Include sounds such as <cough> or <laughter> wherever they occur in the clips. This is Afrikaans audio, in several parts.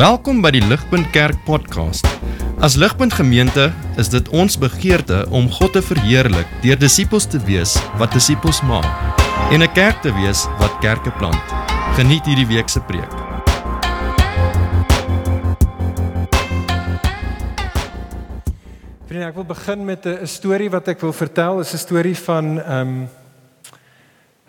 Welkom by die Ligpunt Kerk podcast. As Ligpunt Gemeente is dit ons begeerte om God te verheerlik deur disippels te wees wat disippels maak en 'n kerk te wees wat kerke plant. Geniet hierdie week se preek. Vriende, ek wil begin met 'n storie wat ek wil vertel. Dit is 'n storie van ehm um,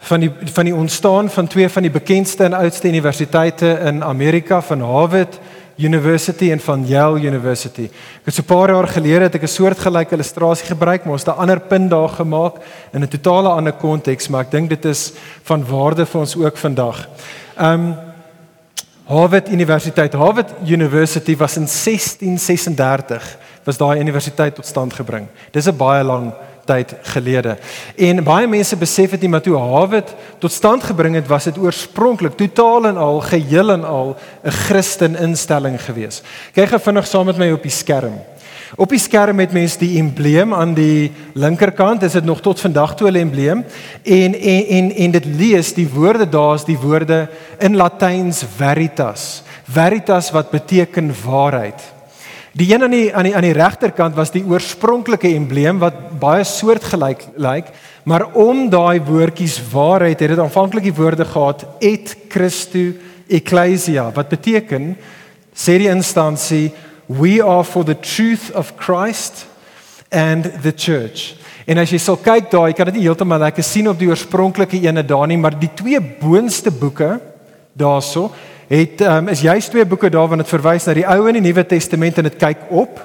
van die van die ontstaan van twee van die bekendste en oudste universiteite in Amerika van Harvard University en van Yale University. Ek het so 'n paar jaar gelede het ek 'n soortgelyke illustrasie gebruik, maar ons het 'n ander punt daar gemaak in 'n totale ander konteks, maar ek dink dit is van waarde vir ons ook vandag. Um, Harvard Universiteit, Harvard University was in 1636 was daai universiteit tot stand gebring. Dis 'n baie lang tyd gelede. En baie mense besef dit nie maar toe Harvard tot stand gebring het, was dit oorspronklik totaal en al geheel en al 'n Christen instelling gewees. Kyk gou vinnig saam met my op die skerm. Op die skerm het mense die embleem aan die linkerkant, is dit nog tot vandag toe 'n embleem en en en en dit lees die woorde daar's die woorde in Latyns veritas. Veritas wat beteken waarheid. Die een aan die aan die aan die regterkant was die oorspronklike embleem wat baie soortgelyk lyk, maar om daai woordjies waarheid het dit aanvanklik die woorde gehad et Christu ecclesia wat beteken sê die instansie we are for the truth of Christ and the church. En as jy sal kyk daai, kan dit nie heeltemal lekker sien op die oorspronklike ene daar nie, maar die twee boonste boeke daarso het um, is juist twee boeke daar wat dit verwys na die Ou en die Nuwe Testament en dit kyk op.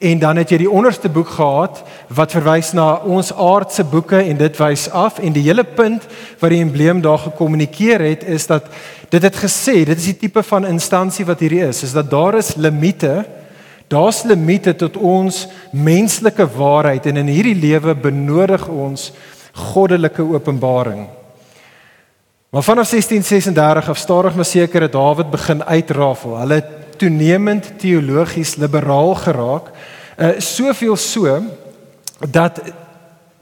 En dan het jy die onderste boek gehad wat verwys na ons aardse boeke en dit wys af en die hele punt wat die embleem daar gekommunikeer het is dat dit het gesê dit is die tipe van instansie wat hierdie is is dat daar is limite daar's limite tot ons menslike waarheid en in hierdie lewe benodig ons goddelike openbaring. Maar vanaf 1636 af stadig maar seker het Dawid begin uitrafel. Hulle toenemend teologies liberaal geraak. Uh soveel so dat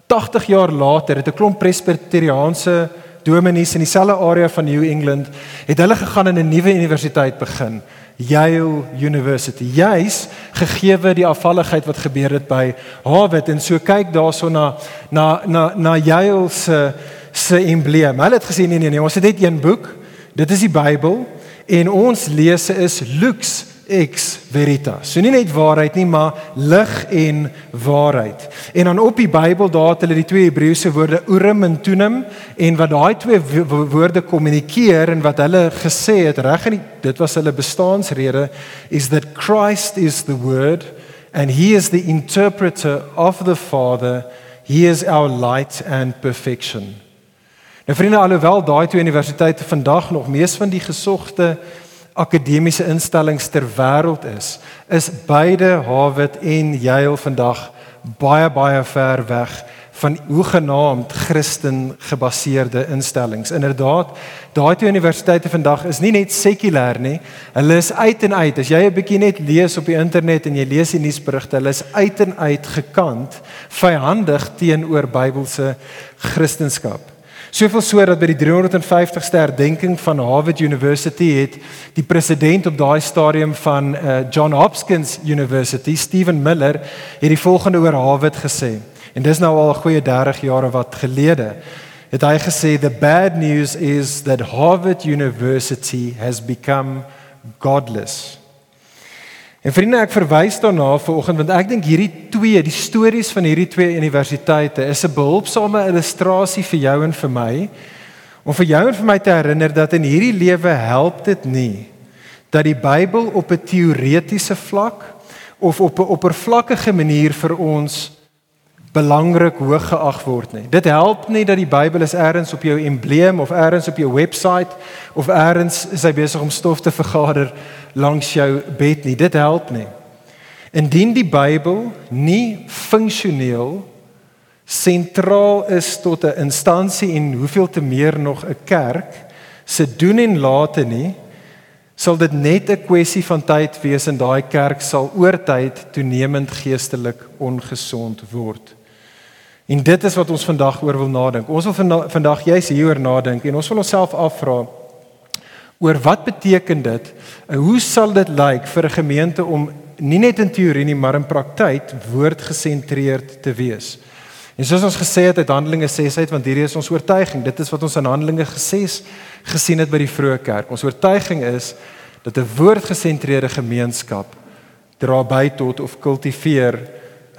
80 jaar later het 'n klomp presbyteriaanse dominees in dieselfde area van New England het hulle gegaan in 'n nuwe universiteit begin. Yale University. Juis gegee die afvalligheid wat gebeur het by Harvard en so kyk daarso na na na na Yale se uh, se embleem. Hulle het gesê nee nee nee, ons het net een boek. Dit is die Bybel en ons lese is Lux ex veritas. So nie net waarheid nie, maar lig en waarheid. En dan op die Bybel daar het hulle die twee Hebreëse woorde Urim en Thummim en wat daai twee woorde kommunikeer en wat hulle gesê het reg in die, dit was hulle bestaansrede is that Christ is the word and he is the interpreter of the Father. He is our light and perfection. Nou vriende, alhoewel daai twee universiteite vandag nog mees van die gesogte akademiese instellings ter wêreld is, is beide Harvard en Yale vandag baie baie ver weg van hoegenaamd Christen gebaseerde instellings. Inderdaad, daai twee universiteite vandag is nie net sekulêr nie, hulle is uit en uit. As jy 'n bietjie net lees op die internet en jy lees die nuusberigte, hulle is uit en uit gekant vyandig teenoor Bybelse Christendom. Soveel so dat by die 350ste herdenking van Harvard University het die president op daai stadium van uh, John Hopkins University, Stephen Miller, het die volgende oor Harvard gesê. En dis nou al 'n goeie 30 jare wat gelede. Het hy gesê the bad news is that Harvard University has become godless. En vriende, ek verwys daarna vanoggend want ek dink hierdie twee, die stories van hierdie twee universiteite is 'n behulpsame illustrasie vir jou en vir my om vir jou en vir my te herinner dat in hierdie lewe help dit nie dat die Bybel op 'n teoretiese vlak of op 'n oppervlakkige manier vir ons belangrik hoog geag word nie. Dit help nie dat die Bybel is eers op jou embleem of eers op jou webwerf of eers is hy besig om stof te vergader langs jou bed nie. Dit help nie. Indien die Bybel nie funksioneel sentraal is tot 'n instansie en hoeveel te meer nog 'n kerk se doen en late nie, sal dit net 'n kwessie van tyd wees en daai kerk sal oor tyd toenemend geestelik ongesond word. En dit is wat ons vandag oor wil nadink. Ons wil vandag jy's hieroor nadink en ons wil onsself afvra oor wat beteken dit? En hoe sal dit lyk vir 'n gemeente om nie net in teorie nie, maar in praktyk woordgesentreerd te wees? En soos ons gesê het uit Handelinge 6 uit, want hierdie is ons oortuiging. Dit is wat ons in Handelinge gesê gesien het by die vroeë kerk. Ons oortuiging is dat 'n woordgesentreerde gemeenskap dra by tot of kultiveer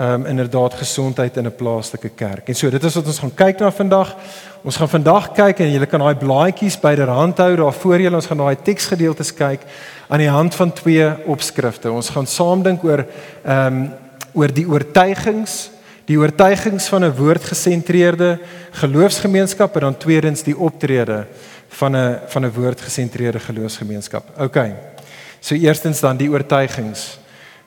um, inderdaad gesondheid in 'n plaaslike kerk. En so dit is wat ons gaan kyk na vandag. Ons gaan vandag kyk en julle kan daai blaadjies byderhand hou daar voor julle. Ons gaan daai teksgedeeltes kyk aan die hand van twee opskrifte. Ons gaan saam dink oor ehm um, oor die oortuigings, die oortuigings van 'n woordgesentreerde geloofsgemeenskap en dan tweedens die optrede van 'n van 'n woordgesentreerde geloofsgemeenskap. OK. So eerstens dan die oortuigings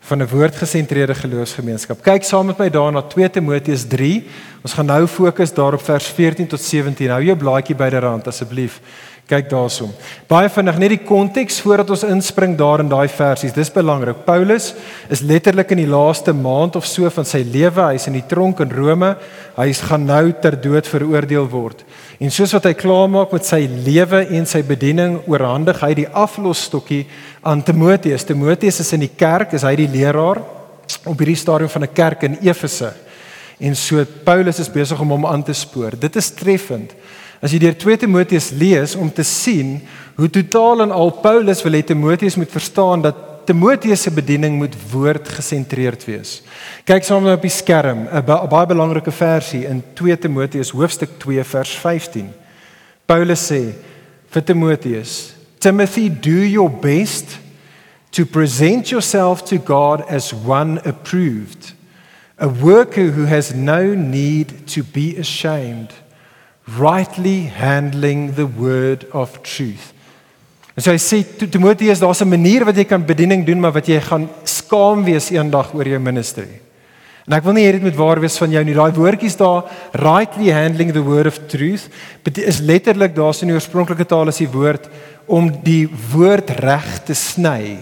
van 'n woordgesentreerde geloofsgemeenskap. Kyk saam met my daarna 2 Timoteus 3. Ons gaan nou fokus daarop vers 14 tot 17. Hou jou blaadjie byderhand asseblief. Kyk daarsom. Baie vinnig net die konteks voordat ons inspring daar in daai versies. Dis belangrik. Paulus is letterlik in die laaste maand of so van sy lewe. Hy's in die tronk in Rome. Hy gaan nou ter dood veroordeel word. En soos wat hy klaarmaak met sy lewe en sy bediening, oorhandig hy die aflosstokkie aan Timoteus. Timoteus is in die kerk, is hy die leraar op hierdie stadium van 'n kerk in Efese. En so Paulus is besig om hom aan te spoor. Dit is treffend. As jy deur 2 Timoteus lees om te sien hoe totaal en al Paulus wil hê Timoteus moet verstaan dat Timoteus se bediening moet woordgesentreerd wees. Kyk saam met my op die skerm, 'n baie belangrike versie in 2 Timoteus hoofstuk 2 vers 15. Paulus sê vir Timoteus, Timothy, do your best to present yourself to God as one approved, a worker who has no need to be ashamed, rightly handling the word of truth. En so hy sê Timoteus, daar's 'n manier wat jy kan bediening doen, maar wat jy gaan skaam wees eendag oor jou ministry. En ek wil nie hê dit moet waar wees van jou nie. Daai woordjies daar, rightly handling the word of truth, is letterlik daar's in die oorspronklike taal is die woord om die woord reg te sny.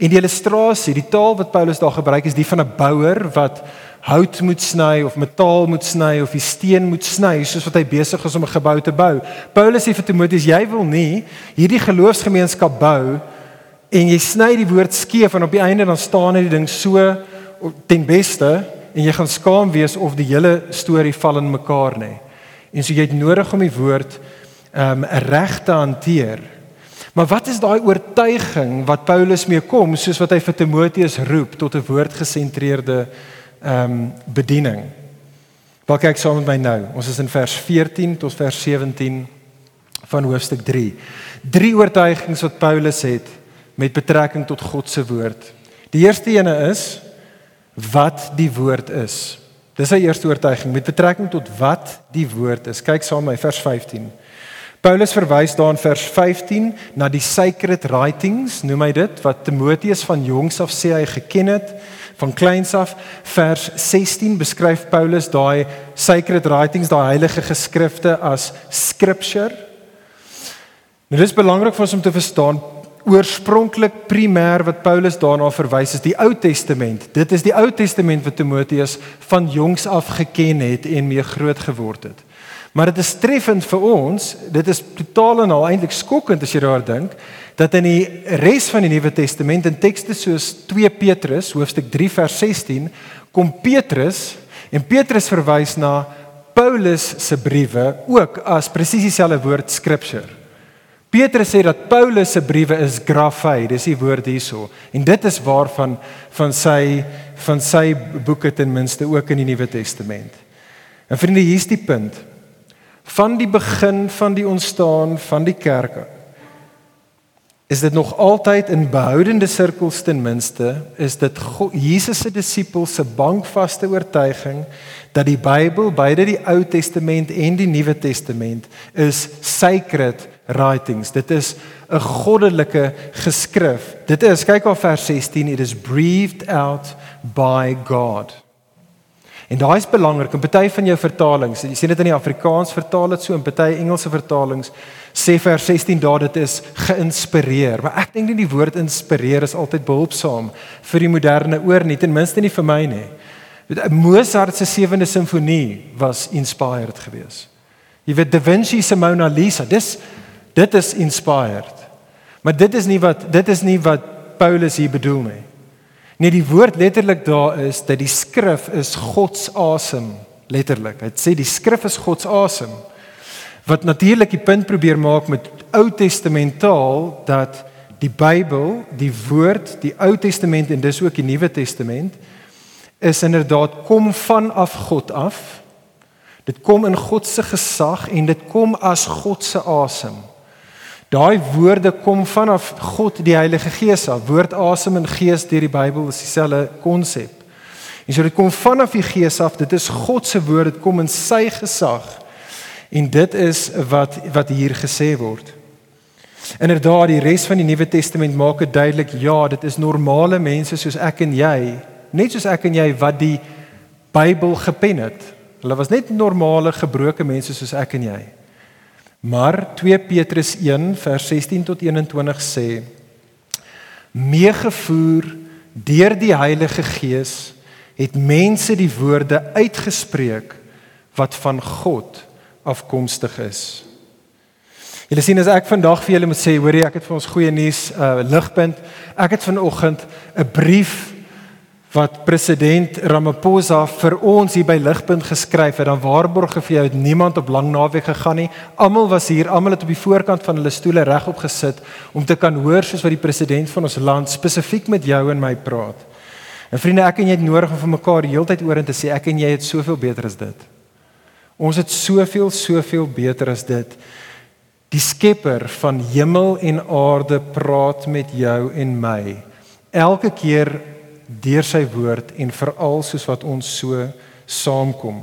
En die illustrasie, die taal wat Paulus daar gebruik is die van 'n bouer wat hout moet sny of metaal moet sny of die steen moet sny soos wat hy besig is om 'n gebou te bou. Paulus sê vir Timoteus, jy wil nie hierdie geloofsgemeenskap bou en jy sny die woord skeef en op die einde dan staan dit ding so ten beste en jy gaan skaam wees of die hele storie val in mekaar nê. En so jy het nodig om die woord um reg te hanteer. Maar wat is daai oortuiging wat Paulus mee kom soos wat hy vir Timoteus roep tot 'n woordgesentreerde ehm um, bediening. Waar kyk saam met my nou? Ons is in vers 14 tot vers 17 van hoofstuk 3. Drie oortuigings wat Paulus het met betrekking tot God se woord. Die eerste ene is wat die woord is. Dis sy eerste oortuiging met betrekking tot wat die woord is. Kyk saam met my vers 15. Paulus verwys daar in vers 15 na die sacred writings, noem hy dit, wat Timoteus van jongs af sê hy geken het van kleins af. Vers 16 beskryf Paulus daai sacred writings, daai heilige geskrifte as scripture. Nou dis belangrik vir ons om te verstaan oorspronklik primêr wat Paulus daarna verwys is die Ou Testament. Dit is die Ou Testament wat Timoteus van jongs af geken het en mee groot geword het. Maar dit is treffend vir ons, dit is totaal en al eintlik skokkend as jy daar dink, dat in die res van die Nuwe Testament in tekste soos 2 Petrus hoofstuk 3 vers 16 kom Petrus en Petrus verwys na Paulus se briewe ook as presies dieselfde woord scripture. Petrus sê dat Paulus se briewe is graphai, dis die woord hierso. En dit is waarvan van sy van sy boeke ten minste ook in die Nuwe Testament. En vriende, hier's die punt. Van die begin van die ontstaan van die kerke is dit nog altyd in behoudende sirkels ten minste is dit God, Jesus se disippels se bankvaste oortuiging dat die Bybel, beide die Ou Testament en die Nuwe Testament, is sacred writings. Dit is 'n goddelike geskrif. Dit is, kyk op vers 16, it is breathed out by God. En daai is belangrik. In party van jou vertalings, jy sien dit in die Afrikaans vertaal dit so en party Engelse vertalings sê vers 16 daar dit is geïnspireer. Maar ek dink nie die woord inspireer is altyd behulpsaam vir die moderne oor nie, ten minste nie vir my nie. Mozart se 7de simfonie was inspired geweest. Jy weet Da Vinci se Mona Lisa, dis dit is inspired. Maar dit is nie wat dit is nie wat Paulus hier bedoel nie. Nee, die woord letterlik daar is dat die skrif is God se asem, letterlik. Dit sê die skrif is God se asem. Wat natuurlik die punt probeer maak met Ou Testamentaal dat die Bybel, die woord, die Ou Testament en dis ook die Nuwe Testament is inderdaad kom vanaf God af. Dit kom in God se gesag en dit kom as God se asem. Daai woorde kom vanaf God die Heilige Gees af. Woord asem en gees deur die Bybel is dieselfde konsep. En so dit kom vanaf die Gees af. Dit is God se woord, dit kom in sy gesag. En dit is wat wat hier gesê word. Inderdaad, die res van die Nuwe Testament maak dit duidelik, ja, dit is normale mense soos ek en jy, net soos ek en jy wat die Bybel gepen het. Hulle was net normale gebroke mense soos ek en jy. Maar 2 Petrus 1 vers 16 tot 21 sê meegevoer deur die Heilige Gees het mense die woorde uitgespreek wat van God afkomstig is. Julle sien as ek vandag vir julle moet sê, hoorie, ek het vir ons goeie nuus, uh ligpunt. Ek het vanoggend 'n brief wat president Ramaphosa vir ons hier by Ligpunt geskryf het, dan waarborg vir jou het niemand op lang naweek gegaan nie. Almal was hier, almal het op die voorkant van hulle stoele regop gesit om te kan hoor soos wat die president van ons land spesifiek met jou en my praat. En vriende, ek en jy het nodig om vir mekaar heeltyd oor in te sê ek en jy het soveel beter as dit. Ons het soveel soveel beter as dit. Die Skepper van hemel en aarde praat met jou en my. Elke keer deur sy woord en veral soos wat ons so saamkom.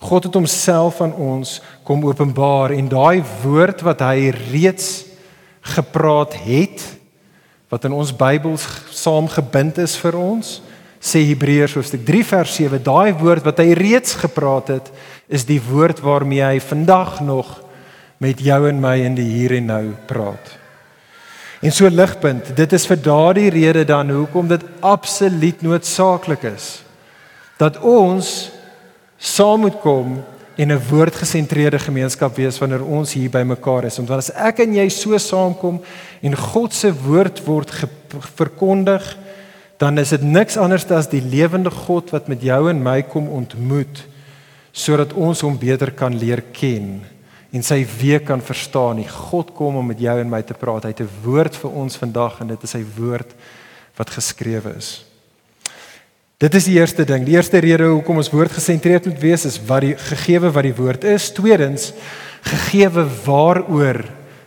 God het homself aan ons kom openbaar en daai woord wat hy reeds gepraat het wat in ons Bybels saamgebind is vir ons sê Hebreërs hoofstuk 3 vers 7 daai woord wat hy reeds gepraat het is die woord waarmee hy vandag nog met jou en my in die hier en nou praat. En so ligpunt, dit is vir daardie rede dan hoekom dit absoluut noodsaaklik is dat ons saam moet kom en 'n woordgesentreerde gemeenskap wees wanneer ons hier by mekaar is. Want as ek en jy so saamkom en God se woord word verkondig, dan is dit niks anders as die lewende God wat met jou en my kom ontmoet sodat ons hom beter kan leer ken en sy week kan verstaan. Die God kom om met jou en my te praat. Hy het 'n woord vir ons vandag en dit is sy woord wat geskrewe is. Dit is die eerste ding. Die eerste rede hoekom ons woord gesentreerd moet wees is wat die gegewe wat die woord is. Tweedens, gegewe waaroor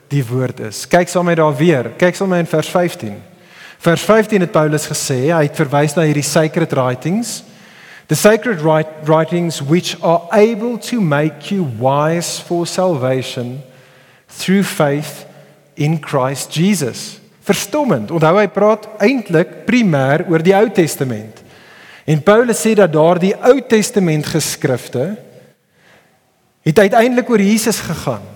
die woord is. Kyk saam met daar weer. Kyk saam met in vers 15. Vers 15 het Paulus gesê, hy het verwys na hierdie sacred writings The sacred writings which are able to make you wise for salvation through faith in Christ Jesus. Verstommend. Onthou hy praat eintlik primêr oor die Ou Testament. En Paulus sê dat daardie Ou Testament geskrifte het uiteindelik oor Jesus gegaan.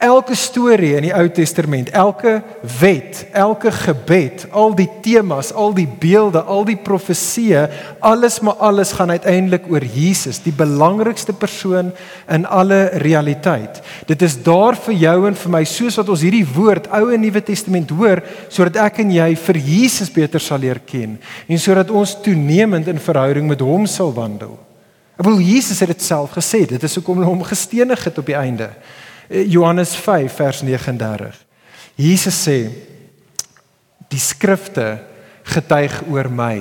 Elke storie in die Ou Testament, elke wet, elke gebed, al die temas, al die beelde, al die profeseë, alles maar alles gaan uiteindelik oor Jesus, die belangrikste persoon in alle realiteit. Dit is daar vir jou en vir my soos wat ons hierdie woord Ou en Nuwe Testament hoor, sodat ek en jy vir Jesus beter sal leer ken en sodat ons toenemend in verhouding met hom sal wandel. Ek bedoel Jesus het dit self gesê, dit is hoekom hulle hom gestenig het op die einde. Eh, Johannes 5 vers 39. Jesus sê die skrifte getuig oor my.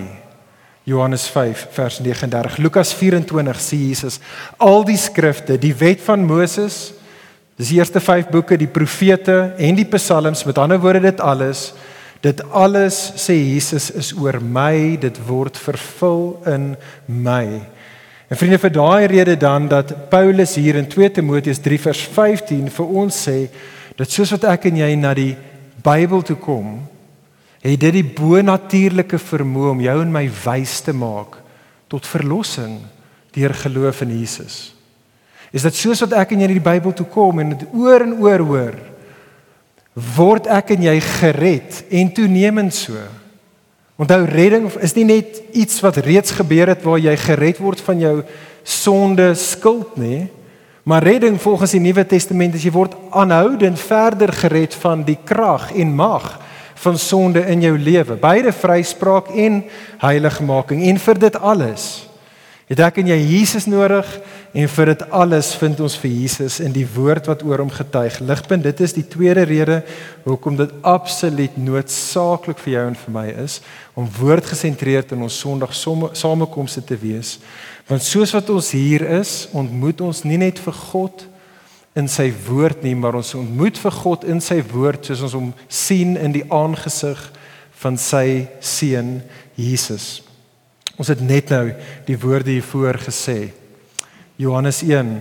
Johannes 5 vers 39. Lukas 24 sê Jesus al die skrifte, die wet van Moses, dis die eerste 5 boeke, die profete en die psalms, met ander woorde dit alles, dit alles sê Jesus is oor my, dit word vervul in my. En vriende vir daai rede dan dat Paulus hier in 2 Timoteus 3 vers 15 vir ons sê dat soos wat ek en jy na die Bybel toe kom, het dit die bonatuurlike vermoë om jou en my wys te maak tot verlossing deur geloof in Jesus. Is dit soos wat ek en jy na die Bybel toe kom en dit oor en oor hoor, word ek en jy gered en toenemend so. Onthou redding is nie net iets wat reeds gebeur het waar jy gered word van jou sonde skuld nie, Maar redding volgens die Nuwe Testament is jy word aanhoudend verder gered van die krag en mag van sonde in jou lewe. Beide vryspraak en heiligmaking en vir dit alles het ek en jy Jesus nodig en vir dit alles vind ons vir Jesus in die woord wat oor hom getuig. Ligpunt, dit is die tweede rede hoekom dit absoluut noodsaaklik vir jou en vir my is om woordgesentreerd in ons Sondag samekomste te wees. Want soos wat ons hier is, ontmoet ons nie net vir God in sy woord nie, maar ons ontmoet vir God in sy woord soos ons hom sien in die aangesig van sy seun Jesus. Ons het net nou die woorde hiervoor gesê. Johannes 1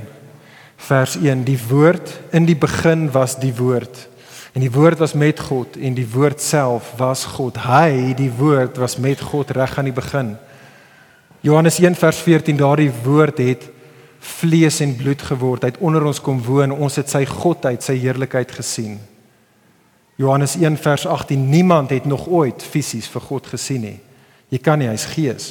vers 1 Die woord in die begin was die woord en die woord was met God en die woord self was God. Hy, die woord was met God reg aan die begin. Johannes 1 vers 14 daardie woord het vlees en bloed geword, hy het onder ons kom woon, ons het sy godheid, sy heerlikheid gesien. Johannes 1 vers 18 niemand het nog ooit fisies vir God gesien nie. Jy kan nie, hy's gees.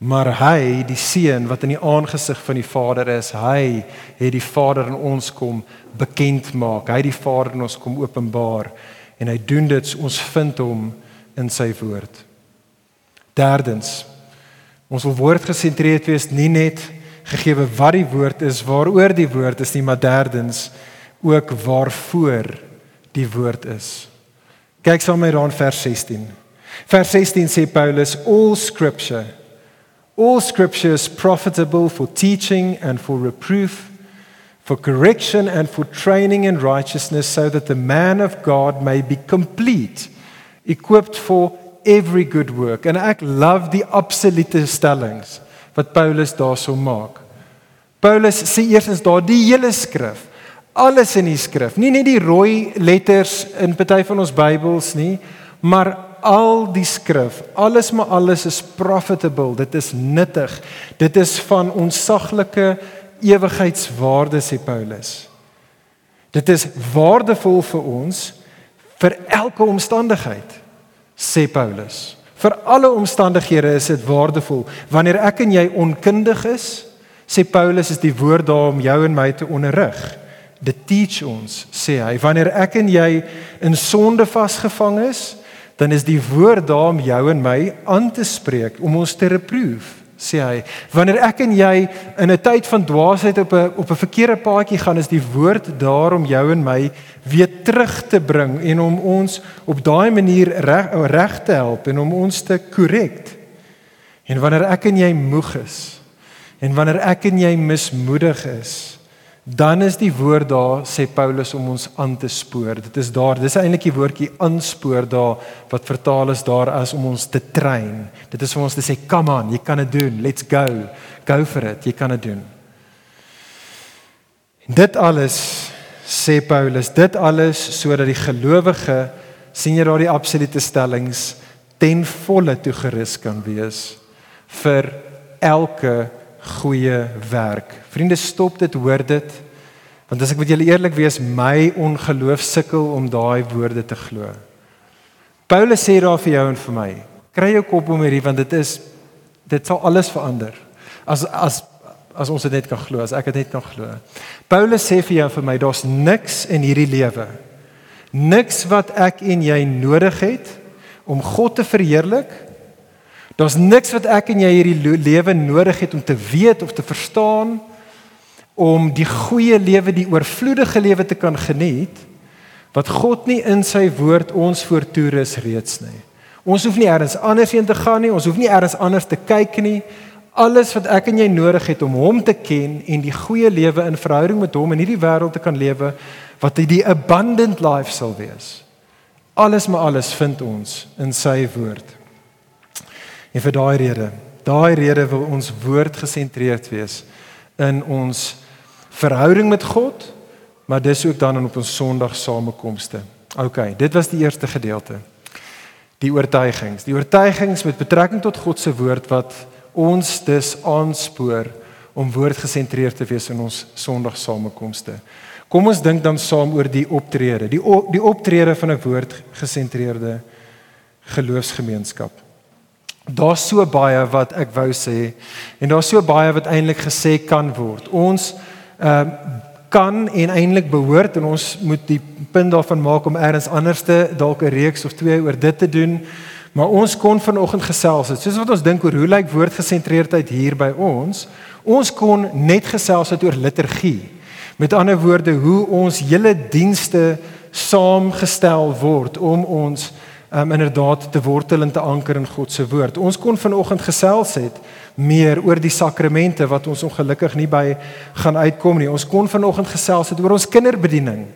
Maar hy, die seun wat in die aangesig van die Vader is, hy het die Vader in ons kom bekend maak. Hy het die Vader in ons kom openbaar en hy doen dit ons vind hom in sy woord. Derdens Ons wil woord gesentreerd wees, nie net gegee wat die woord is, waaroor die woord is nie, maar derdens ook waarvoor die woord is. Kyk saam met dan vers 16. Vers 16 sê Paulus all scripture all scripture is profitable for teaching and for reproof for correction and for training in righteousness so that the man of God may be complete equipped for every good work en ek love die absolute stellings wat Paulus daarso maak. Paulus sê eersins daar die hele skrif, alles in die skrif, nie net die rooi letters in party van ons Bybels nie, maar al die skrif, alles maar alles is profitable, dit is nuttig. Dit is van onsaglike ewigheidswaarde sê Paulus. Dit is waardevol vir ons vir elke omstandigheid sê Paulus. Vir alle omstandighede is dit waardevol. Wanneer ek en jy onkundig is, sê Paulus is die woord daar om jou en my te onderrig. Dit teach ons, sê hy. Wanneer ek en jy in sonde vasgevang is, dan is die woord daar om jou en my aan te spreek, om ons te reproof sê hy. Wanneer ek en jy in 'n tyd van dwaasheid op 'n op 'n verkeerde paadjie gaan is die woord daar om jou en my weer terug te bring en om ons op daai manier reg reg te help en om ons te korrek en wanneer ek en jy moeg is en wanneer ek en jy mismoedig is dan is die woord daar sê Paulus om ons aan te spoor. Dit is daar. Dis eintlik die woordjie aanspoor daar wat vertaal is daar as om ons te train. Dit is vir ons te sê come on, jy kan dit doen. Let's go. Go for it. Jy kan dit doen. En dit alles sê Paulus, dit alles sodat die gelowige sien jy daardie absolute stellings ten volle toegerus kan wees vir elke goeie werk. Vriende, stop dit, hoor dit. Want as ek met julle eerlik wees, my ongeloof sukkel om daai woorde te glo. Paulus sê daar vir jou en vir my, kry jou kop om hierdie want dit is dit sal alles verander. As as as ons dit net kan glo, as ek dit net kan glo. Paulus sê vir jou en vir my, daar's niks in hierdie lewe. Niks wat ek en jy nodig het om God te verheerlik Daar's niks wat ek en jy hierdie lewe nodig het om te weet of te verstaan om die goeie lewe, die oorvloedige lewe te kan geniet wat God nie in sy woord ons voortoerus reeds nie. Ons hoef nie elders anders heen te gaan nie, ons hoef nie elders anders te kyk nie. Alles wat ek en jy nodig het om hom te ken en die goeie lewe in verhouding met hom in hierdie wêreld te kan lewe wat die abundant life sal wees. Alles maar alles vind ons in sy woord. En vir daai rede, daai rede wil ons woord gesentreerd wees in ons verhouding met God, maar dis ook dan op ons Sondag samekomste. OK, dit was die eerste gedeelte. Die oortuigings, die oortuigings met betrekking tot God se woord wat ons dus aanspoor om woordgesentreerd te wees in ons Sondag samekomste. Kom ons dink dan saam oor die optrede, die die optrede van 'n woordgesentreerde geloofsgemeenskap. Daar's so baie wat ek wou sê en daar's so baie wat eintlik gesê kan word. Ons ehm uh, kan en eintlik behoort en ons moet die punt daarvan maak om eers anderste dalk 'n reeks of twee oor dit te doen. Maar ons kon vanoggend gesels het. Soos wat ons dink oor hoe lyk woordgesentreerdheid hier by ons, ons kon net gesels het oor liturgie. Met ander woorde, hoe ons hele dienste saamgestel word om ons um, inderdaad te wortel en te anker in God se woord. Ons kon vanoggend gesels het meer oor die sakramente wat ons ongelukkig nie by gaan uitkom nie. Ons kon vanoggend gesels het oor ons kinderbediening.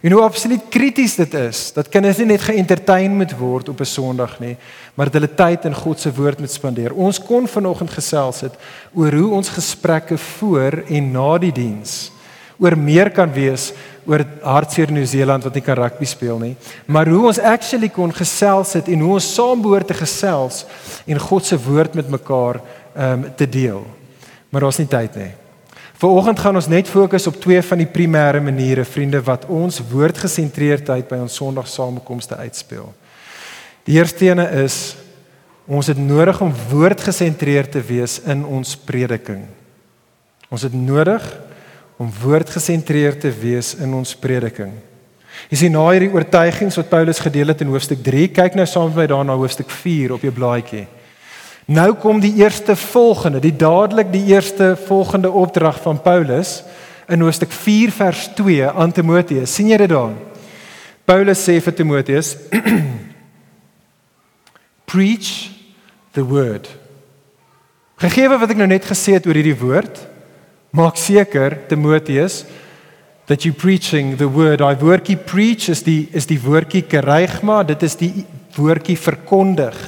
En hoe absoluut krities dit is dat kinders nie net geëntertain moet word op 'n Sondag nie, maar dat hulle tyd in God se woord moet spandeer. Ons kon vanoggend gesels het oor hoe ons gesprekke voor en na die diens oor meer kan wees oor hartseer Nieu-Seeland wat nie kan rugby speel nie, maar hoe ons actually kon gesels het en hoe ons saam behoort te gesels en God se woord met mekaar ehm um, te deel. Maar daar's nie tyd nie. Vanoggend gaan ons net fokus op twee van die primêre maniere, vriende, wat ons woordgesentreerdheid by ons Sondag samekomste uitspeel. Die eerste ene is ons het nodig om woordgesentreerd te wees in ons prediking. Ons het nodig om woordgesentreerd te wees in ons prediking. Jy sien na hierdie oortuigings wat Paulus gedeel het in hoofstuk 3, kyk nou saam met my daarna hoofstuk 4 op jou blaadjie. Nou kom die eerste volgende, die dadelik die eerste volgende opdrag van Paulus in hoofstuk 4 vers 2 aan Timoteus. sien jy dit daar? Paulus sê vir Timoteus: <clears throat> Preach the word. Gegee wat ek nou net gesê het oor hierdie woord, Maak seker Timoteus that you preaching the word. I woordjie preach is die is die woordjie kerygma, dit is die woordjie verkondig.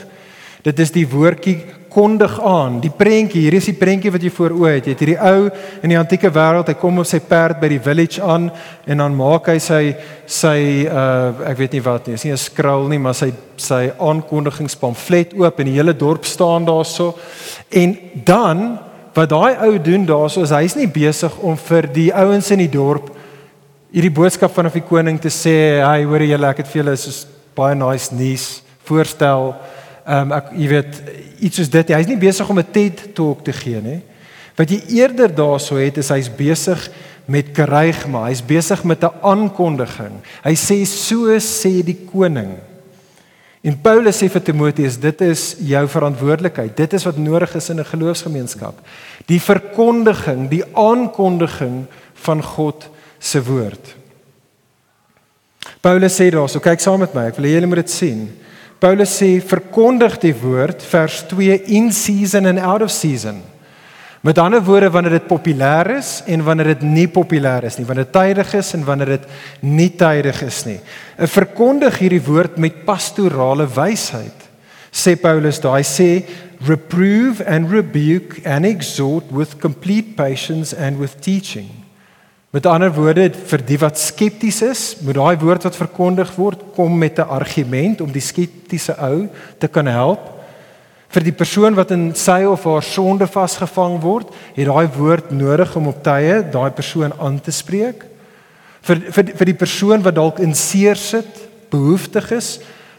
Dit is die woordjie kondig aan. Die prentjie, hier is die prentjie wat jy voor oë het. Jy het hierdie ou in die antieke wêreld, hy kom op sy perd by die village aan en dan maak hy sy sy uh ek weet nie wat nie, is nie 'n scroll nie, maar sy sy aankondigingspamflet oop en die hele dorp staan daarso. En dan wat daai ou doen daarso is hy's nie besig om vir die ouens in die dorp hierdie boodskap van of die koning te sê, "Hey, hoor jy, ek het vir julle so baie nice nuus voorstel." Ehm um, ek jy weet iets soos dit. Hy's nie besig om 'n TED talk te gee nie. Wat jy eerder daarso het is hy's besig met kareigma. Hy's besig met 'n aankondiging. Hy sê so sê die koning. En Paulus sê vir Timoteus, dit is jou verantwoordelikheid. Dit is wat nodig is in 'n geloofsgemeenskap. Die verkondiging, die aankondiging van God se woord. Paulus sê daarso, kyk saam met my, ek wil hê julle moet dit sien. Paulus sê verkondig die woord vers 2 in season and out of season. Met ander woorde wanneer dit populêr is en wanneer dit nie populêr is nie, wanneer dit tydig is en wanneer dit nie tydig is nie. 'n Verkondig hierdie woord met pastorale wysheid. Sê Paulus daai sê reprove and rebuke and exhort with complete patience and with teaching. Met ander woorde vir die wat skepties is, moet daai woord wat verkondig word kom met 'n argument om die skeptiese ou te kan help vir die persoon wat in sy of haar sonde vasgevang word, het daai woord nodig om op tye daai persoon aan te spreek. Vir vir vir die persoon wat dalk in seer sit, behoeftig is,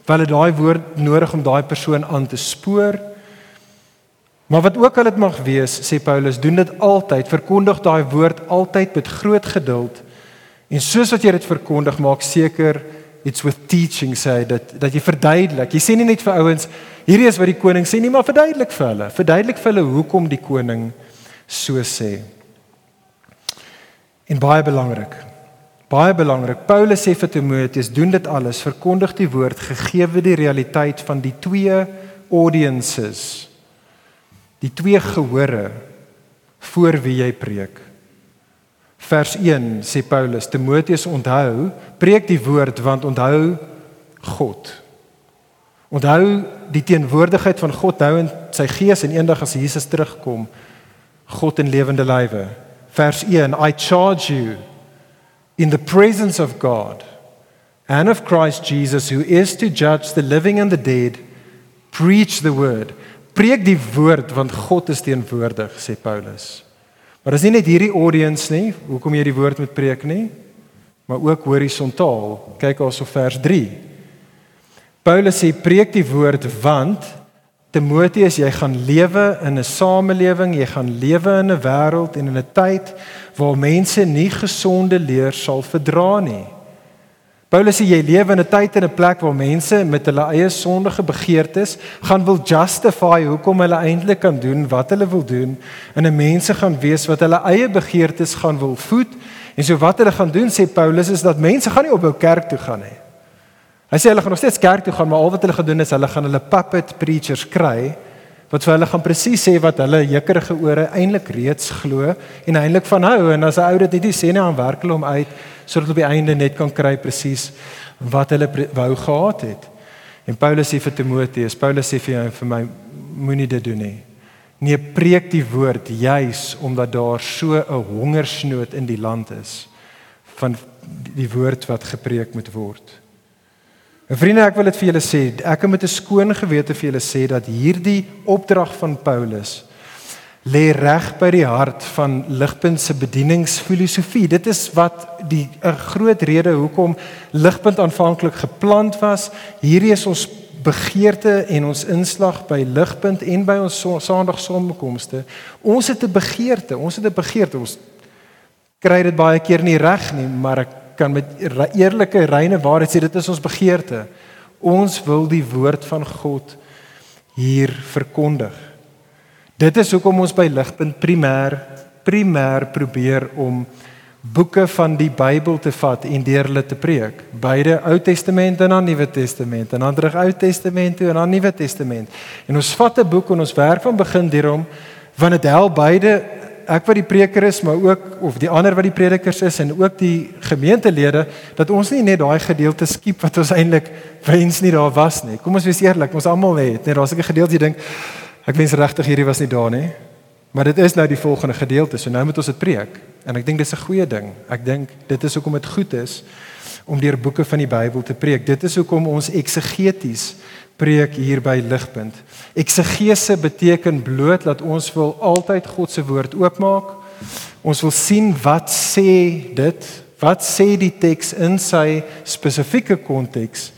wel het daai woord nodig om daai persoon aan te spoor. Maar wat ook al dit mag wees, sê Paulus, doen dit altyd, verkondig daai woord altyd met groot geduld. En soos wat jy dit verkondig, maak seker it's with teaching sê dat dat jy verduidelik. Jy sê nie net vir ouens hierdie is wat die koning sê nie, maar verduidelik vir hulle. Verduidelik vir hulle hoekom die koning so sê. En baie belangrik. Baie belangrik. Paulus sê vir Timoteus, doen dit alles, verkondig die woord gegee die realiteit van die twee audiences. Die twee gehore voor wie jy preek. Vers 1 sê Paulus, Timoteus onthou, preek die woord want onthou God. Onthou die teenwoordigheid van God hou in sy gees en eendag as Jesus terugkom, God in lewende lywe. Vers 1, I charge you in the presence of God and of Christ Jesus who is to judge the living and the dead, preach the word. Preek die woord want God is teenwoordig, sê Paulus. Maar dis nie net hierdie audience nie, hoekom jy die woord moet preek nie, maar ook horisontaal. Kyk also vers 3. Paulus sê preek die woord want Timoteus, jy gaan lewe in 'n samelewing, jy gaan lewe in 'n wêreld en in 'n tyd waar mense nie gesonde leer sal verdra nie. Paulus sê jy lewe in 'n tyd en 'n plek waar mense met hulle eie sondige begeertes gaan wil justify hoekom hulle eintlik kan doen wat hulle wil doen en 'n mense gaan wees wat hulle eie begeertes gaan wil voed en so wat hulle gaan doen sê Paulus is dat mense gaan nie op hul kerk toe gaan nie. Hy sê hulle gaan nog steeds kerk toe gaan maar al wat hulle gaan doen is hulle gaan hulle puppet preachers kry wat vir hulle gaan presies sê wat hulle jekkerige ore eintlik reeds glo en eintlik van hou en as 'n ou dit net nie sê nie aan werk hulle hom uit sodat op die einde net kan kry presies wat hulle wou gehad het. En Paulus sê vir Timoteus, Paulus sê vir jou en vir my moenie dit doen nie. Nee, preek die woord juis omdat daar so 'n hongersnood in die land is van die woord wat gepreek moet word. En vriende, ek wil dit vir julle sê, ek het met 'n skoon gewete vir julle sê dat hierdie opdrag van Paulus lê reg by die hart van Ligpunt se bedieningsfilosofie. Dit is wat die 'n groot rede hoekom Ligpunt aanvanklik geplant was. Hierdie is ons begeerte en ons inslag by Ligpunt en by ons Sondagsomekomste. Ons het 'n begeerte, ons het 'n begeerte. Ons kry dit baie keer nie reg nie, maar ek kan met eerlike reine waarheid sê dit is ons begeerte. Ons wil die woord van God hier verkondig. Dit is hoekom ons by Ligpunt primêr primêr probeer om boeke van die Bybel te vat en deur hulle te preek. Beide Ou Testament en dan Nuwe Testament en dan terug Ou Testament toe en dan Nuwe Testament. En ons vat 'n boek en ons werk van begin hierom want dit help beide ek wat die preker is, maar ook of die ander wat die predikers is en ook die gemeentelede dat ons nie net daai gedeelte skiep wat ons eintlik wens nie daar was nie. Kom ons wees eerlik, ons almal het net daar's 'n gedeelte jy dink Ek wens regtig hierdie was nie daar nie. Maar dit is nou die volgende gedeelte. So nou moet ons dit preek. En ek dink dis 'n goeie ding. Ek dink dit is hoekom dit goed is om deur boeke van die Bybel te preek. Dit is hoekom ons eksegeties preek hier by Ligpunt. Eksegese beteken bloot dat ons wil altyd God se woord oopmaak. Ons wil sien wat sê dit? Wat sê die teks in sy spesifieke konteks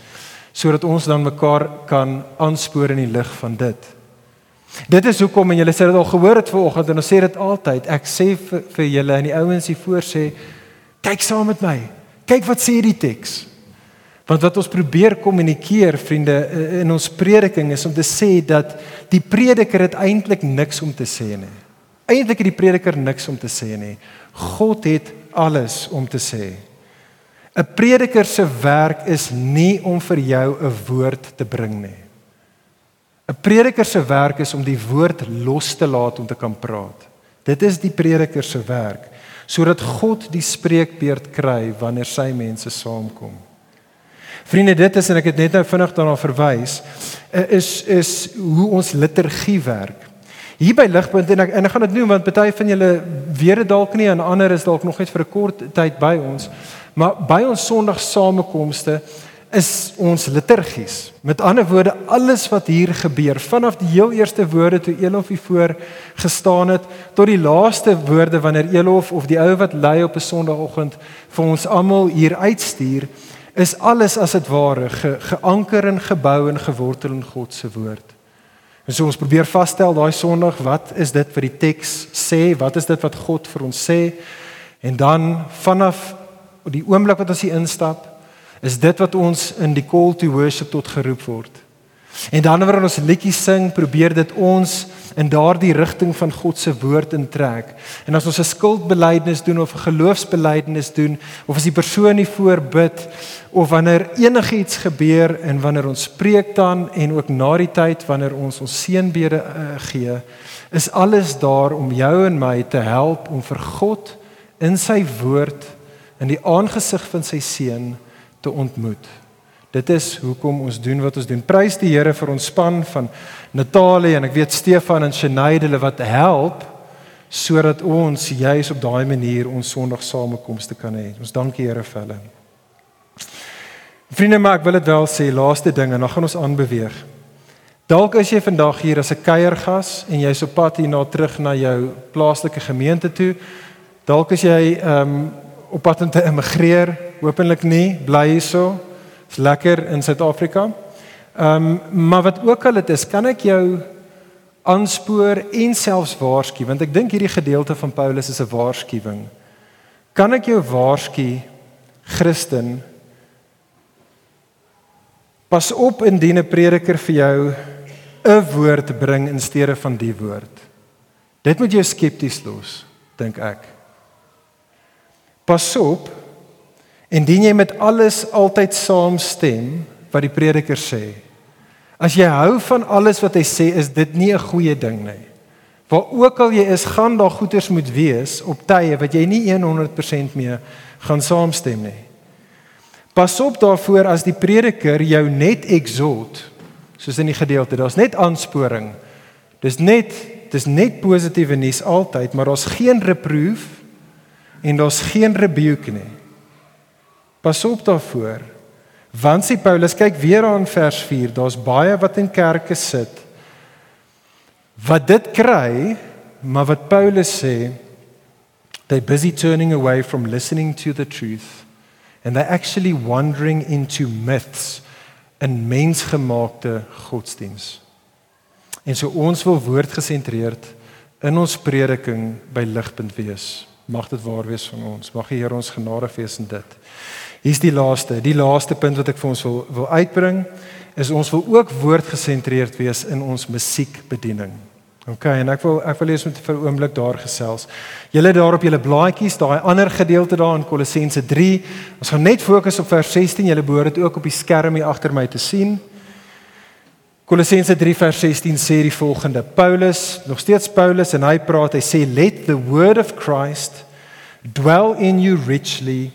sodat ons dan mekaar kan aanspoor in die lig van dit. Dit is hoekom en julle sê dit al gehoor het vanoggend en ons sê dit altyd. Ek sê vir, vir julle en die ouens hier voor sê kyk saam met my. Kyk wat sê die teks. Want wat ons probeer kommunikeer vriende in ons prediking is om te sê dat die prediker het eintlik niks om te sê nie. Eintlik het die prediker niks om te sê nie. God het alles om te sê. 'n Prediker se werk is nie om vir jou 'n woord te bring nie. 'n Prediker se werk is om die woord los te laat om te kan praat. Dit is die prediker se werk sodat God die spreekbeurt kry wanneer sy mense saamkom. Vriende, dit is en ek het net nou vinnig daarna verwys, eh, is is hoe ons liturgie werk. Hier by Ligpunt en ek en ek gaan dit noem want baie van julle weet dit dalk nie en ander is dalk nog net vir 'n kort tyd by ons. Maar by ons Sondag samekomste is ons liturgies. Met ander woorde, alles wat hier gebeur, vanaf die heel eerste woorde toe Elof hier voor gestaan het tot die laaste woorde wanneer Elof of die ou wat lei op 'n Sondagoggend vir ons almal hier uitstuur, is alles as dit ware ge, geanker en gebou en gewortel in God se woord. En so ons probeer vasstel daai Sondag, wat is dit wat die teks sê? Wat is dit wat God vir ons sê? En dan vanaf die oomblik wat ons hier instap, is dit wat ons in die call to worship tot geroep word. En dan wanneer ons liedjies sing, probeer dit ons in daardie rigting van God se woord intrek. En as ons 'n skuldbelydenis doen of 'n geloofsbelydenis doen of as die persoon nie voorbid of wanneer enigiets gebeur en wanneer ons preek dan en ook na die tyd wanneer ons ons seënbede uh, gee, is alles daar om jou en my te help om vir God in sy woord in die aangesig van sy seun te ontmoet. Dit is hoekom ons doen wat ons doen. Prys die Here vir ons span van Natalie en ek weet Stefan en Shanay hulle wat help sodat ons juis op daai manier ons Sondag samekomste kan hê. Ons dank die Here vir hulle. Vriende, maar ek wil dit wel sê, laaste ding en dan gaan ons aanbeweeg. Dalk is jy vandag hier as 'n kuiergas en jy's op pad hier na terug na jou plaaslike gemeente toe. Dalk is jy ehm um, op pad om te immigreer Hoopelik nie, bly hierso. Dis lekker in Suid-Afrika. Ehm um, maar wat ook al dit is, kan ek jou aanspoor en selfs waarsku want ek dink hierdie gedeelte van Paulus is 'n waarskuwing. Kan ek jou waarsku Christen Pas op indien 'n prediker vir jou 'n woord bring in steede van die woord. Dit moet jou skepties los, dink ek. Pas op indien jy met alles altyd saamstem wat die prediker sê. As jy hou van alles wat hy sê, is dit nie 'n goeie ding nie. Waar ook al jy is, gaan daar goeters moet wees op tye wat jy nie 100% mee gaan saamstem nie. Pas op daarvoor as die prediker jou net exalt, soos in die gedeelte, daar's net aansporing. Dis net dis net positiewe nuus altyd, maar daar's geen reproof en daar's geen rebuke nie. Pas op daarvoor. Want sê Paulus, kyk weer aan vers 4, daar's baie wat in kerke sit wat dit kry, maar wat Paulus sê, they busy turning away from listening to the truth and they actually wandering into myths in mensgemaakte godsdiens. En so ons wil woordgesentreerd in ons prediking by ligpunt wees. Mag dit waar wees van ons. Mag die Here ons genadig wees in dit. Hier's die laaste, die laaste punt wat ek vir ons wil wil uitbring is ons wil ook woordgesentreerd wees in ons musiekbediening. OK, en ek wil ek wil lees met vir 'n oomblik daar gesels. Julle daar op julle blaadjies, daai ander gedeelte daar in Kolossense 3. Ons gaan net fokus op vers 16. Julle behoort dit ook op die skerm hier agter my te sien. Kolossense 3 vers 16 sê die volgende: Paulus, nog steeds Paulus en hy praat, hy sê let the word of Christ dwell in you richly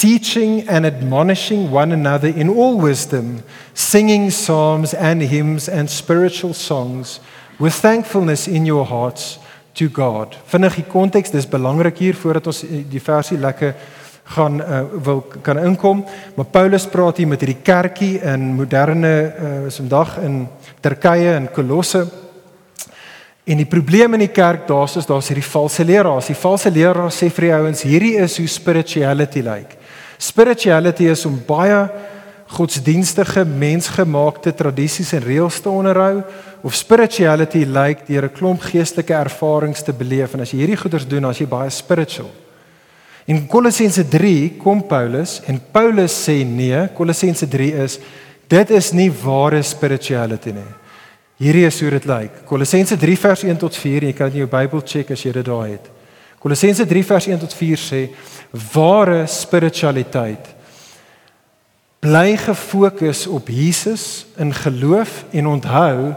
teaching and admonishing one another in all wisdom, singing psalms and hymns and spiritual songs with thankfulness in your hearts to God. Vinnig die konteks, dis belangrik hier voordat ons die versie lekker gaan uh, wil kan inkom, maar Paulus praat hier met hierdie kerkie in moderne uh, vandag in Turkye en Kolosse. En die probleem in die kerk daar's is daar's hierdie valse leraars. Die valse leraars sê vir die ouens, hierdie is hoe spirituality lyk. Like. Spirituality is om baie godsdienstige mensgemaakte tradisies en reëls te onderhou of spirituality lyk like deur 'n klomp geestelike ervarings te beleef en as jy hierdie goeders doen, as jy baie spiritual. In Kolossense 3 kom Paulus en Paulus sê nee, Kolossense 3 is dit is nie ware spirituality nie. Hierdie is hoe dit lyk. Like. Kolossense 3 vers 1 tot 4, jy kan in jou Bybel check as jy dit daar het. Kolossense 3 vers 1 tot 4 sê ware spiritualiteit bly gefokus op Jesus in geloof en onthou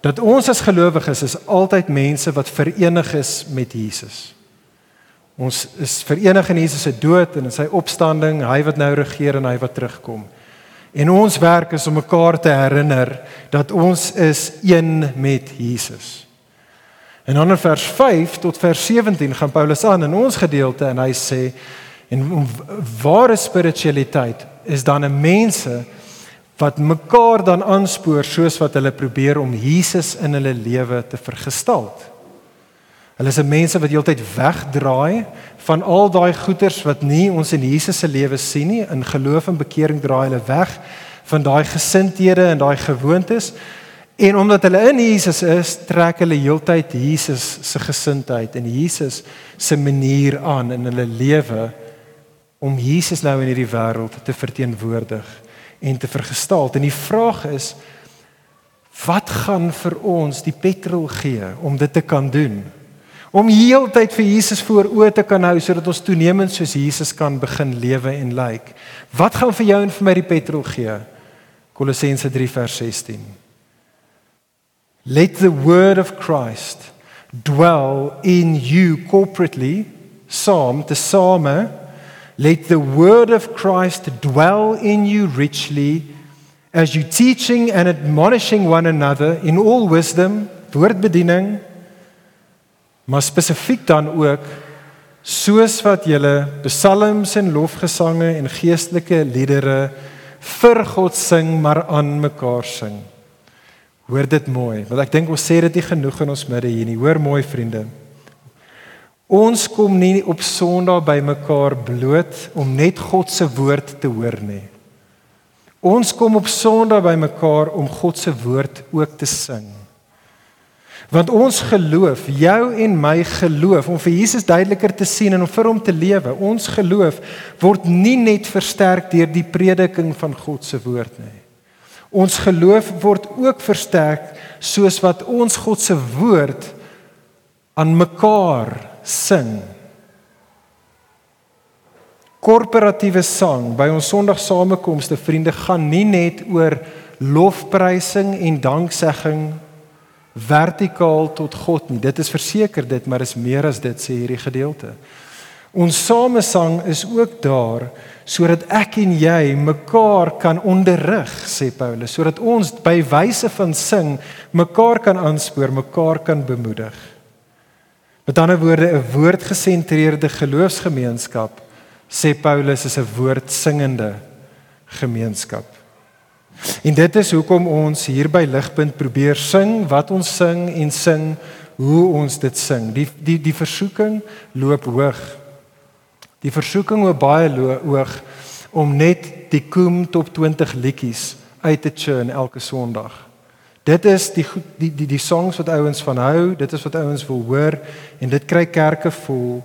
dat ons as gelowiges is altyd mense wat verenig is met Jesus. Ons is verenig in Jesus se dood en in sy opstanding, hy wat nou regeer en hy wat terugkom. En ons werk is om mekaar te herinner dat ons is een met Jesus. En dan in vers 5 tot vers 17 gaan Paulus aan in ons gedeelte en hy sê en ware spiritualiteit is dan 'n mense wat mekaar dan aanspoor soos wat hulle probeer om Jesus in hulle lewe te vergestalt. Hulle is mense wat heeltyd wegdraai van al daai goeters wat nie ons in Jesus se lewe sien nie. In geloof en bekering draai hulle weg van daai gesindhede en daai gewoontes En omdat hulle in Jesus is, trek hulle heeltyd Jesus se gesindheid en Jesus se manier aan in hulle lewe om Jesus nou in hierdie wêreld te verteenwoordig en te vergestaal. En die vraag is wat gaan vir ons die petrol gee om dit te kan doen? Om heeltyd vir Jesus voor oë te kan hou sodat ons toenemend soos Jesus kan begin lewe en lyk. Like. Wat gaan vir jou en vir my die petrol gee? Kolossense 3 vers 16. Let the word of Christ dwell in you corporately. Psalm, the psalmer, let the word of Christ dwell in you richly as you teaching and admonishing one another in all wisdom, woordbediening, maar spesifiek dan ook soos wat julle psalms en lofgesange en geestelike liedere vir God sing maar aan mekaar sing. Hoor dit mooi, want ek dink ons sê dit nie genoeg in ons midde hier nie. Hoor mooi vriende. Ons kom nie op Sondag by mekaar bloot om net God se woord te hoor nie. Ons kom op Sondag bymekaar om God se woord ook te sing. Want ons geloof, jou en my geloof om vir Jesus duideliker te sien en om vir hom te lewe, ons geloof word nie net versterk deur die prediking van God se woord nie. Ons geloof word ook versterk soos wat ons God se woord aan mekaar sing. Korporatiewe sang by ons Sondag samekomste vriende gaan nie net oor lofprysing en danksegging vertikaal tot God nie. Dit is verseker dit, maar is meer as dit sê hierdie gedeelte. Ons samesang is ook daar sodat ek en jy mekaar kan onderrig, sê Paulus, sodat ons by wyse van sing mekaar kan aanspoor, mekaar kan bemoedig. Met ander woorde, 'n woordgesentreerde geloofsgemeenskap, sê Paulus, is 'n woordsingende gemeenskap. En dit is hoekom ons hier by Ligpunt probeer sing wat ons sing en sing hoe ons dit sing. Die die die versoeking loop hoog. Die versoeking loop baie hoog om net die koem top 20 liedjies uit te churn elke Sondag. Dit is die die die die songs wat ouens van hou, dit is wat ouens wil hoor en dit kry kerke vol.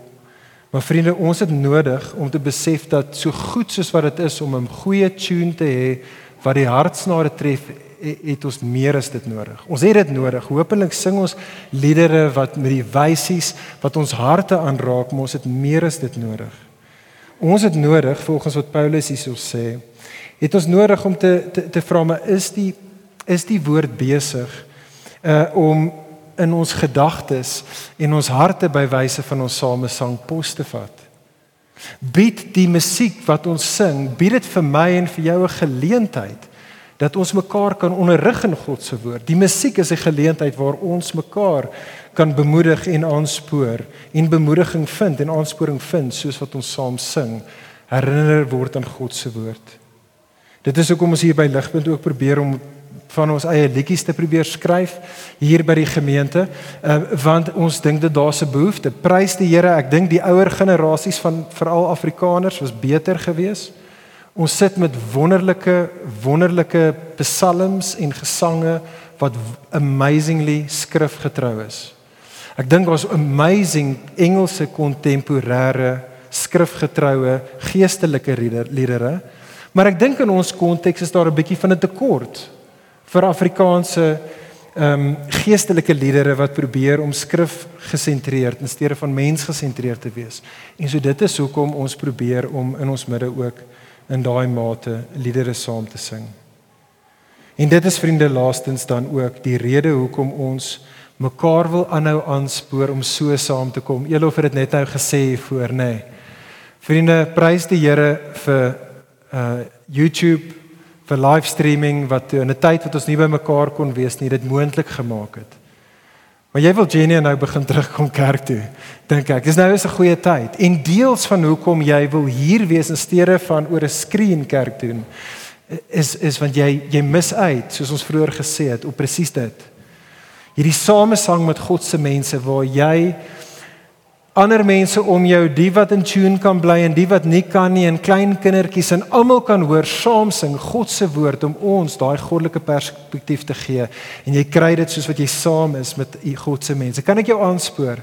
Maar vriende, ons het nodig om te besef dat so goed soos wat dit is om 'n goeie tune te hê wat die hartsnare tref, het ons meer as dit nodig. Ons het dit nodig. Hoopelik sing ons liedere wat met die wysies wat ons harte aanraak, maar ons het meer as dit nodig. Ons het nodig volgens wat Paulus hierso sê, het ons nodig om te te, te vra maar is die is die woord besig uh om in ons gedagtes en ons harte by wyse van ons samesang pos te vat. Bied die musiek wat ons sing, bied dit vir my en vir jou 'n geleentheid dat ons mekaar kan onderrig in God se woord. Die musiek is 'n geleentheid waar ons mekaar kan bemoedig en aanspoor en bemoediging vind en aansporing vind soos wat ons saam sing, herinner word aan God se woord. Dit is hoekom ons hier by Ligpunt ook probeer om van ons eie liedjies te probeer skryf hier by die gemeente uh, want ons dink dit daar's 'n behoefte prys die Here ek dink die ouer generasies van veral Afrikaners was beter geweest ons sit met wonderlike wonderlike psalms en gesange wat amazingly skrifgetrou is ek dink ons amazing Engelse kontemporêre skrifgetroue geestelike liedere maar ek dink in ons konteks is daar 'n bietjie van 'n tekort vir Afrikaanse ehm um, geestelike liedere wat probeer om skrif gesentreerd in steede van mens gesentreerd te wees. En so dit is hoekom ons probeer om in ons midde ook in daai mate liedere saam te sing. En dit is vriende laastens dan ook die rede hoekom ons mekaar wil aanhou aanspoor om so saam te kom. Elof het dit net nou gesê voor, nê. Nee. Vriende, prys die Here vir uh YouTube vir live streaming wat in 'n tyd wat ons nie by mekaar kon wees nie, dit moontlik gemaak het. Maar jy wil Jenny nou begin terugkom kerk toe. Dink ek, dis nou is 'n goeie tyd. En deels van hoekom jy wil hier wees in steede van oor 'n skerm kerk doen is is want jy jy mis uit, soos ons vroeër gesê het, op presies dit. Hierdie samesang met God se mense waar jy ander mense om jou, die wat in tune kan bly en die wat nie kan nie, en klein kindertjies en almal kan hoor saam sing God se woord om ons daai goddelike perspektief te gee. En jy kry dit soos wat jy saam is met God se mense. Kan ek jou aanspoor?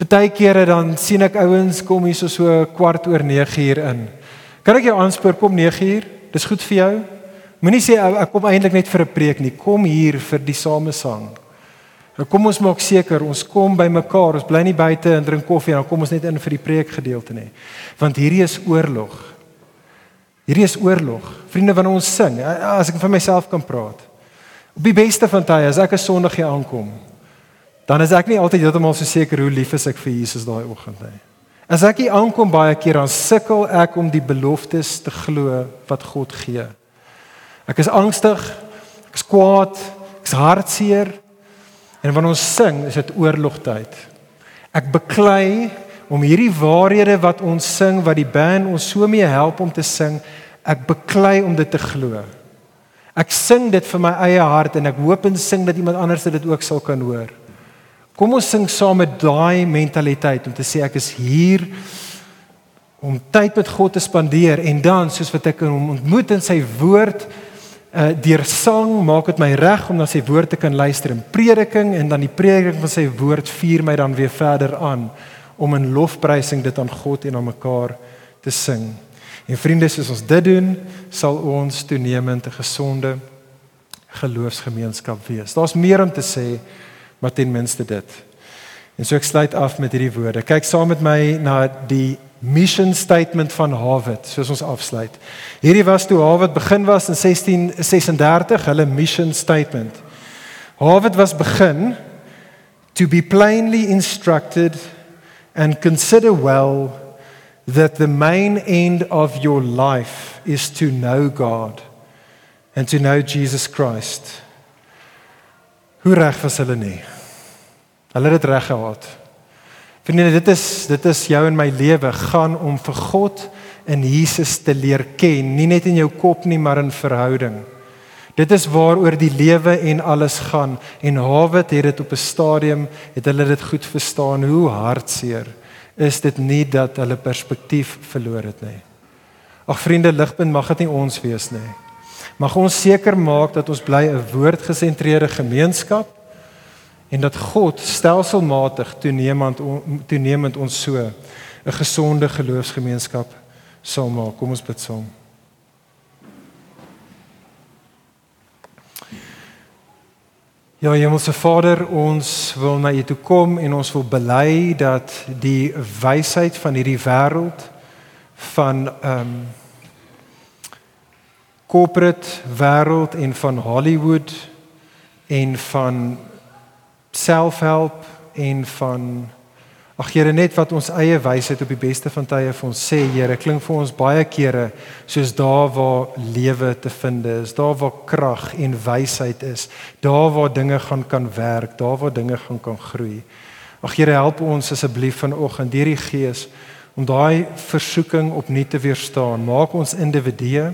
Partykeere dan sien ek ouens kom hier so so kwart oor 9 uur in. Kan ek jou aanspoor kom 9 uur? Dis goed vir jou. Moenie sê ek kom eintlik net vir 'n preek nie. Kom hier vir die samesang. Nou kom ons maak seker ons kom by mekaar. Ons bly nie buite en drink koffie en dan kom ons net in vir die preek gedeelte nie. Want hierdie is oorlog. Hierdie is oorlog. Vriende, wanneer ons sing, as ek van myself kan praat. Op die beste van tye as ek 'n Sondag hier aankom, dan is ek nie altyd heeltemal so seker hoe lief is ek vir Jesus daai oggend nie. As ek hier aankom baie keer dan sukkel ek om die beloftes te glo wat God gee. Ek is angstig, ek is kwaad, ek is hartseer. En wanneer ons sing, is dit oorlogtyd. Ek beklei om hierdie waarhede wat ons sing, wat die band ons so mee help om te sing, ek beklei om dit te glo. Ek sing dit vir my eie hart en ek hoop en sing dat iemand anders dit ook sal kan hoor. Kom ons sing saam met daai mentaliteit om te sê ek is hier om tyd met God te spandeer en dan soos wat ek hom ontmoet in sy woord uh deur sang maak dit my reg om na sy woord te kan luister in prediking en dan die prediking van sy woord vuur my dan weer verder aan om in lofprysing dit aan God en aan mekaar te sing. En vriende, soos ons dit doen, sal ons toenemend 'n gesonde geloofsgemeenskap wees. Daar's meer om te sê, maar ten minste dit. En so ek sluit af met hierdie woorde. Kyk saam met my na die mission statement van Harvard soos ons afsluit. Hierdie was toe Harvard begin was in 1636, hulle mission statement. Harvard was begin to be plainly instructed and consider well that the main end of your life is to know God and to know Jesus Christ. Hoe reg was hulle nie? Hulle het dit reg gehad. Vriende, dit is dit is jou en my lewe gaan om vir God en Jesus te leer ken, nie net in jou kop nie, maar in verhouding. Dit is waaroor die lewe en alles gaan en Hawet het dit op 'n stadium het hulle dit goed verstaan hoe hartseer is dit nie dat hulle perspektief verloor het nie. Ag vriende, ligpunt mag dit nie ons wees nie. Mag ons seker maak dat ons bly 'n woordgesentreerde gemeenskap en dat God stelselmatig toenemend toenemend ons so 'n gesonde geloofsgemeenskap sal maak. Kom ons bid saam. Ja, Hemelse Vader, ons wil na U toe kom en ons wil bely dat die wysheid van hierdie wêreld van ehm um, corporate wêreld en van Hollywood en van selfhelp en van ag Here net wat ons eie wysheid op die beste van tye vir ons sê Here klink vir ons baie kere soos daar waar lewe te vind is, daar waar krag en wysheid is, daar waar dinge gaan kan werk, daar waar dinge gaan kan groei. Ag Here help ons asseblief vanoggend deur die Gees om daai versoeking opnuut te weerstaan. Maak ons individue,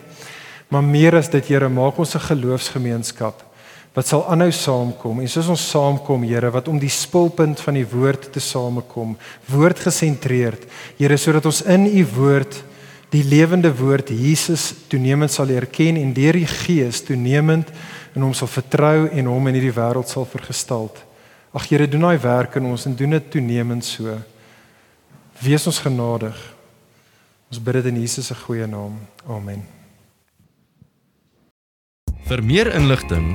maar meer as dit Here, maak ons 'n geloofsgemeenskap wat sal aanhou saamkom. En soos ons saamkom Here wat om die spulpunt van die woord te samekom woord gesentreerd Here sodat ons in u woord die lewende woord Jesus toenemend sal erken en deur die gees toenemend in hom sal vertrou en hom in hierdie wêreld sal vergestalt Ag Here doen daai werk in ons en doen dit toenemend so. Wees ons genadig. Ons bid dit in Jesus se goeie naam. Amen. Vir meer inligting